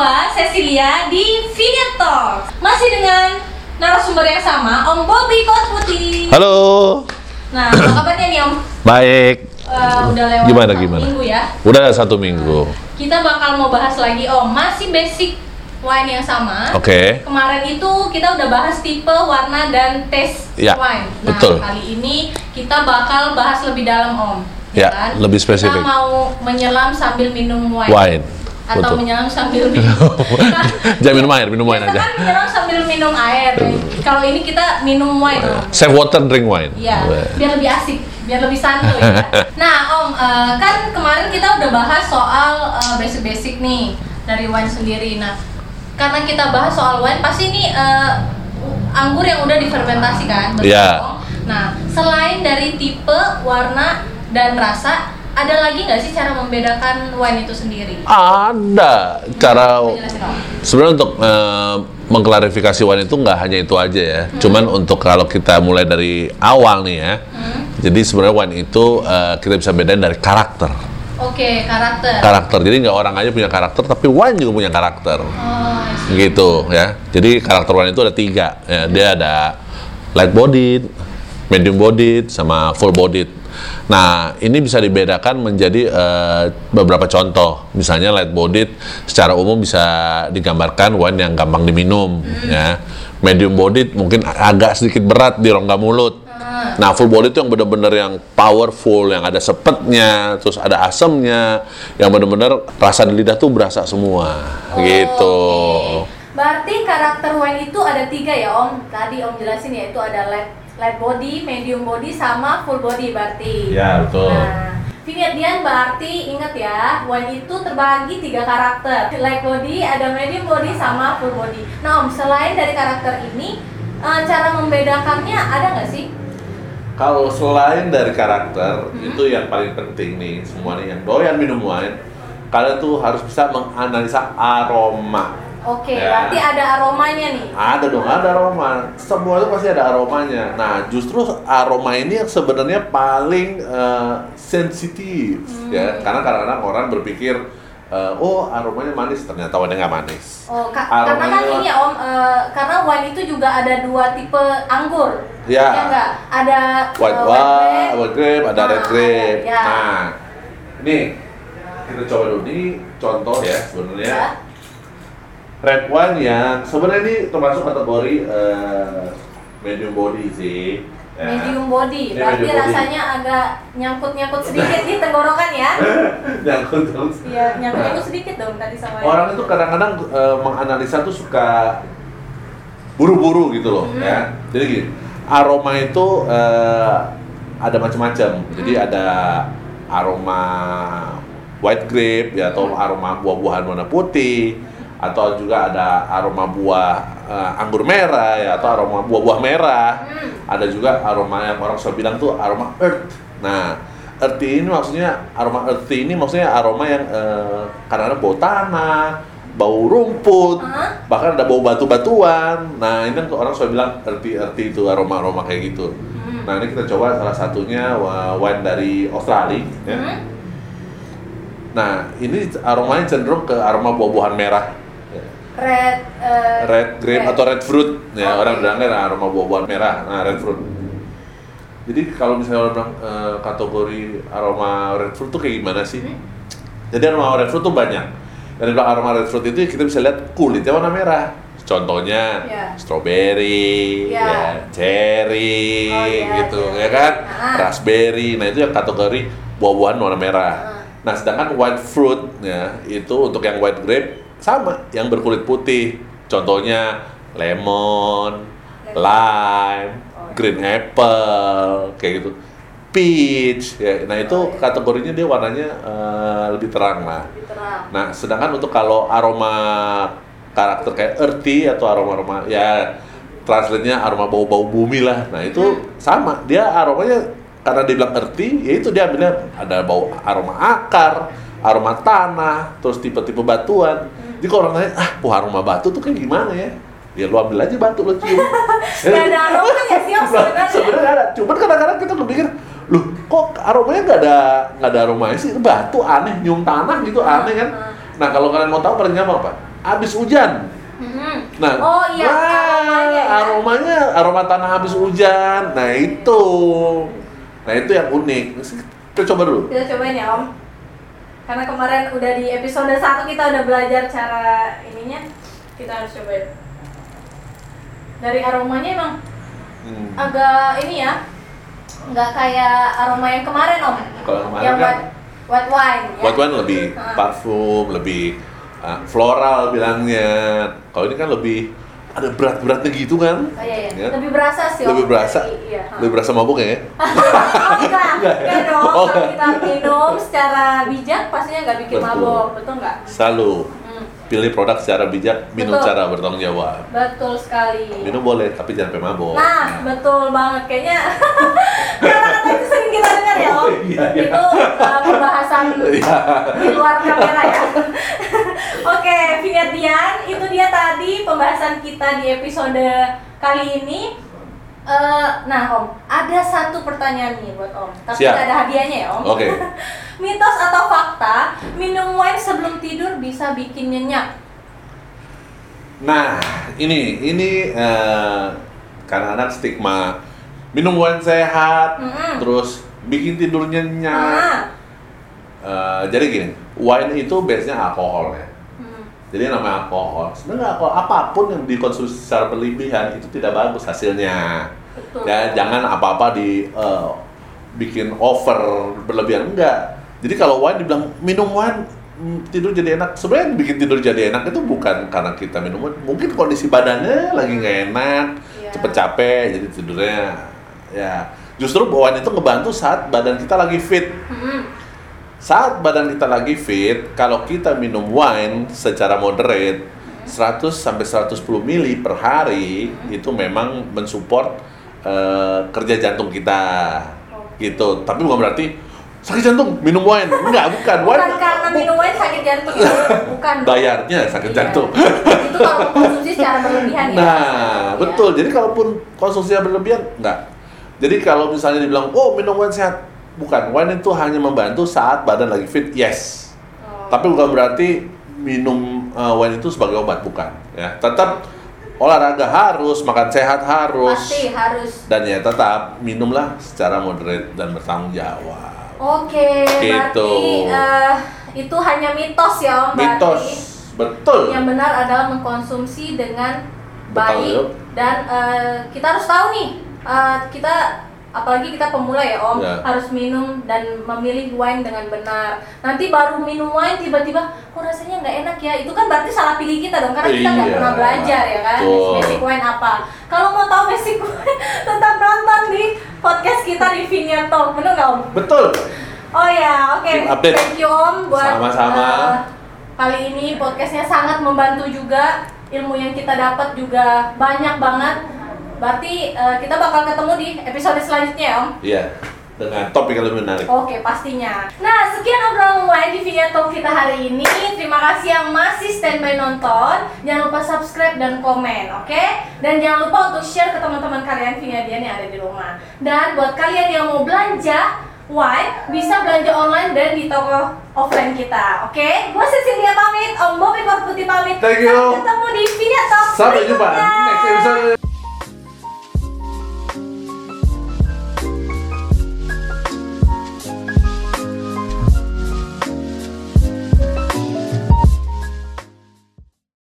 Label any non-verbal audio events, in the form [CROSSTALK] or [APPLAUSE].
gua Cecilia di Vineyard Talk. Masih dengan narasumber yang sama, Om Bobby Kot Putih. Halo. Nah, apa kabarnya nih Om? Baik. Eh, udah lewat Gimana, satu gimana? minggu ya. Udah satu minggu. Kita bakal mau bahas lagi Om, masih basic wine yang sama. Oke. Kemarin itu kita udah bahas tipe, warna, dan taste Ya, wine. Nah, betul. kali ini kita bakal bahas lebih dalam Om. Ya, lebih spesifik. Kita mau menyelam sambil minum wine. Wine. Atau Betul. menyelam sambil minum. [LAUGHS] Jangan minum air, minum wine aja. kan menyelam sambil minum air. Kalau ini kita minum wine Om. Save water, drink wine. Iya, biar lebih asik, biar lebih santuy. ya. [LAUGHS] Nah, Om, eh, kan kemarin kita udah bahas soal eh, basic-basic nih dari wine sendiri. Nah, karena kita bahas soal wine, pasti ini eh, anggur yang udah difermentasi kan? betul Iya. dong? Nah, selain dari tipe, warna, dan rasa, ada lagi nggak sih cara membedakan wine itu sendiri? Ada cara sebenarnya untuk eh, mengklarifikasi wine itu nggak hanya itu aja ya. Cuman untuk kalau kita mulai dari awal nih ya. Hmm. Jadi sebenarnya wine itu eh, kita bisa bedain dari karakter. Oke, karakter. Karakter. Jadi nggak orang aja punya karakter, tapi wine juga punya karakter. Oh, gitu ya. Jadi karakter wine itu ada tiga. Ya, dia ada light bodied, medium bodied, sama full bodied. Nah, ini bisa dibedakan menjadi eh, beberapa contoh. Misalnya light bodied secara umum bisa digambarkan wine yang gampang diminum ya. Medium bodied mungkin agak sedikit berat di rongga mulut. Nah, full body itu yang benar-benar yang powerful, yang ada sepetnya, terus ada asemnya, yang benar-benar rasa di lidah tuh berasa semua, Oh, gitu. oke. Berarti karakter wine itu ada tiga ya Om. Tadi Om jelasin ya itu ada light, light body, medium body, sama full body berarti. Ya, betul. Nah, Vineyard Dian berarti ingat ya, wine itu terbagi tiga karakter. Light body, ada medium body, sama full body. Nah Om, selain dari karakter ini, eh, cara membedakannya ada nggak sih? Kalau selain dari karakter, Hmm. itu yang paling penting nih, semua nih yang doyan minum wine, kalian tuh harus bisa menganalisa aroma. Oke, Ya. berarti ada aromanya nih. Ada dong, ada aroma. Semua itu pasti ada aromanya. Nah, justru aroma ini yang sebenarnya paling eh, sensitif, Hmm. ya. Karena kadang-kadang orang berpikir, eh, oh aromanya manis, ternyata wine nggak manis. Oh, ka- karena kan ini ya Om, eh, karena wine itu juga ada dua tipe anggur. Ya. enggak? Ada white wine, grape. white grape, ada Nah, red grape. ada, ya. Nah, ini kita coba dulu ini contoh ya sebenarnya Ya. Red wine yang sebenarnya ini termasuk kategori eh, medium body sih. Ya. Medium body, Ini berarti medium body. rasanya agak nyangkut-nyangkut sedikit di tenggorokan ya. [LAUGHS] Nyangkut terus. Iya, nyangkut-nyangkut sedikit dong tadi sama Orang itu kadang-kadang eh, menganalisa tuh suka buru-buru gitu loh Hmm. ya. Jadi gini, aroma itu eh, ada macam-macam. Jadi Hmm. ada aroma white grape ya atau Hmm. aroma buah-buahan warna putih atau juga ada aroma buah eh, anggur merah ya atau aroma buah-buah merah. Hmm. Ada juga aroma yang orang selalu bilang tuh aroma earth. Nah, earthy ini maksudnya aroma earthy ini maksudnya aroma yang eh, kadang-kadang bau tanah, bau rumput, Hah? bahkan ada bau batu-batuan. Nah, ini kan orang selalu bilang earthy earthy itu aroma-aroma kayak gitu. Hmm. Nah, ini kita coba salah satunya wine dari Australia ya. Hmm? Nah, ini aromanya cenderung ke aroma buah-buahan merah. Ya. Red eh, Red grape atau red fruit. Ya, Oke. orang bilangnya aroma buah-buahan merah. Nah, red fruit. Jadi kalau misalnya orang bilang eh, kategori aroma red fruit tuh kayak gimana sih? Hmm? Jadi aroma red fruit tuh banyak. Yang dibilang aroma red fruit itu kita bisa lihat kulitnya warna merah. Contohnya Ya. strawberry, Ya. ya, cherry, Oh, iya, gitu, iya. ya kan? Ah. Raspberry. Nah itu yang kategori buah-buahan warna merah. Ah. Nah sedangkan white fruit ya itu untuk yang white grape sama, yang berkulit putih. Contohnya lemon, lime, Oh, iya. green apple, kayak gitu. Peach, ya. Nah itu Oh, iya. kategorinya dia warnanya eh, lebih terang lah. Nah, sedangkan untuk kalau aroma karakter kayak earthy atau aroma-aroma ya translate-nya aroma bau-bau bumi lah. Nah, itu sama. Dia aromanya karena dia bilang earthy, ya itu dia ambilnya ada bau aroma akar, aroma tanah, terus tipe-tipe batuan. Jadi kalau orang nanya, ah, wah aroma batu tuh kayak gimana ya? Ya lu ambil aja batu lu cium. [LAUGHS] Nggak ada aromanya sih, Om, sebenarnya. Sebenarnya ada. Cuman kadang-kadang kita berpikir, loh kok aromanya nggak ada nggak ada aromanya sih? Itu batu aneh, nyium tanah gitu aneh kan? Hmm. Nah kalau kalian mau tahu paling gampang apa? habis hujan. Hmm. Nah, oh iya, nah, aromanya ya. aromanya aroma tanah habis hujan. Nah itu, nah itu yang unik. Kita coba dulu. Kita cobain ya Om. Karena kemarin udah di episode 1 kita udah belajar cara ininya. Kita harus cobain. Dari aromanya emang Hmm. agak ini ya. Nggak kayak aroma yang kemarin Om. Kalau kemarin yang kan- white, white wine ya. White wine lebih parfum, lebih uh, floral bilangnya. Kalau ini kan lebih ada berat-beratnya gitu kan? Oh iya, iya. Ya. Lebih berasa sih. Lebih berasa, Dari- Iya. ha. lebih berasa mabuk ya? oh enggak, [LAUGHS] enggak dong. Oh, Kalau kita minum secara bijak pastinya nggak bikin Betul. mabok, betul nggak? Selalu Hmm, pilih produk secara bijak, minum Betul. secara bertanggung jawab. betul sekali. Minum boleh, tapi jangan sampai mabuk. Nah, betul banget kayaknya. [LAUGHS] Kata-kata itu sering kita dengar ya. Oh, iya, iya. Itu uh, pembahasan [LAUGHS] Iya. di luar kamera ya. [LAUGHS] Oke, Vinyet Dian, itu dia tadi pembahasan kita di episode kali ini. Eh, nah, Om, ada satu pertanyaan nih buat Om. Tapi Siap. ada hadiahnya ya, Om. Oke. [LAUGHS] Mitos atau fakta, minum wine sebelum tidur bisa bikin nyenyak? Nah, ini ini eh, karena anak stigma minum wine sehat, Mm-mm. terus bikin tidur nyenyak. Ah. Eh, jadi gini, wine itu biasanya alkohol ya. Hmm. Jadi namanya alkohol. Sebenarnya alkohol apa pun yang dikonsumsi secara berlebihan itu tidak bagus hasilnya. Betul. Ya, jangan apa-apa di eh, bikin over berlebihan enggak. Jadi kalau wine dibilang minum wine mm, tidur jadi enak. Sebenarnya bikin tidur jadi enak itu bukan karena kita minum wine. Mungkin kondisi badannya lagi nggak enak, Iya. cepet capek, jadi tidurnya ya. Justru wine itu ngebantu saat badan kita lagi fit. Hmm. Saat badan kita lagi fit, kalau kita minum wine secara moderate 100 sampai 110 mili per hari itu memang mensupport eh, kerja jantung kita. Gitu. Tapi bukan berarti sakit jantung minum wine. Enggak, bukan. Bukan Wine karena minum wine sakit jantung ya? Bukan. [LAUGHS] bayarnya sakit Iya. jantung. Itu kalau konsumsi secara berlebihan ya. Nah, betul. Jadi kalaupun konsumsinya berlebihan, enggak. Jadi kalau misalnya dibilang, oh minum wine sehat, bukan. Wine itu hanya membantu saat badan lagi fit, yes. Oh. Tapi bukan berarti minum uh, wine itu sebagai obat, bukan. Ya, tetap olahraga harus, makan sehat harus, Pasti harus. dan ya tetap minumlah secara moderate dan bertanggung jawab. Oke, Gitu. berarti eh, itu hanya mitos ya, Om. Berarti Mitos, betul. Yang benar adalah mengkonsumsi dengan Betul, baik yuk. dan eh, kita harus tahu nih, eh, kita apalagi kita pemula ya Om, Ya. harus minum dan memilih wine dengan benar. Nanti baru minum wine tiba-tiba, kok rasanya nggak enak ya? Itu kan berarti salah pilih kita dong, karena kita nggak Iya, pernah belajar ya kan, betul. basic wine apa. Kalau mau tahu basic [LAUGHS] wine, tetap nonton di podcast kita di Vineyard Talk, bener nggak Om? Betul. Oh ya, oke. Update. Thank you Om buat Sama-sama. eh, kali ini podcastnya sangat membantu juga. Ilmu yang kita dapat juga banyak banget. Berarti eh, kita bakal ketemu di episode selanjutnya ya Om. Iya, dengan topik yang lebih menarik. Oke, pastinya. Nah, sekian obrolan wine di video talk kita hari ini. Terima kasih yang masih standby nonton. Jangan lupa subscribe dan komen, oke? Dan jangan lupa untuk share ke teman-teman kalian Vinadian yang ada di rumah. Dan buat kalian yang mau belanja wine, bisa belanja online dan di toko offline kita, oke? Gue Cecilia pamit, Om Bobi Putih pamit. Thank you. Sampai ketemu di video talk Sampai jumpa next episode.